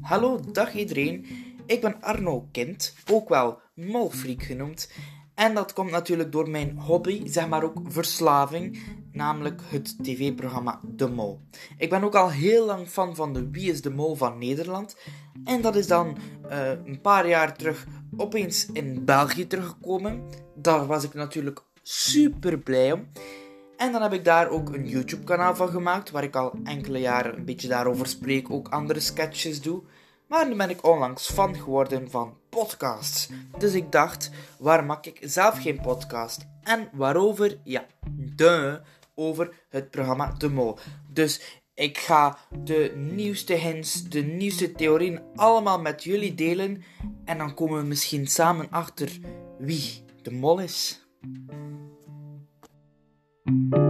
Hallo, dag iedereen. Ik ben Arno Kind, ook wel Molfreak genoemd. En dat komt natuurlijk door mijn hobby, zeg maar ook verslaving, namelijk het tv-programma De Mol. Ik ben ook al heel lang fan van de Wie is de Mol van Nederland. En dat is dan uh, een paar jaar terug opeens in België teruggekomen. Daar was ik natuurlijk super blij om. En dan heb ik daar ook een YouTube-kanaal van gemaakt, waar ik al enkele jaren een beetje daarover spreek, ook andere sketches doe. Maar nu ben ik onlangs fan geworden van podcasts. Dus ik dacht, waar maak ik zelf geen podcast? En waarover? Ja, de over het programma De Mol. Dus ik ga de nieuwste hints, de nieuwste theorieën allemaal met jullie delen. En dan komen we misschien samen achter wie de mol is. Thank you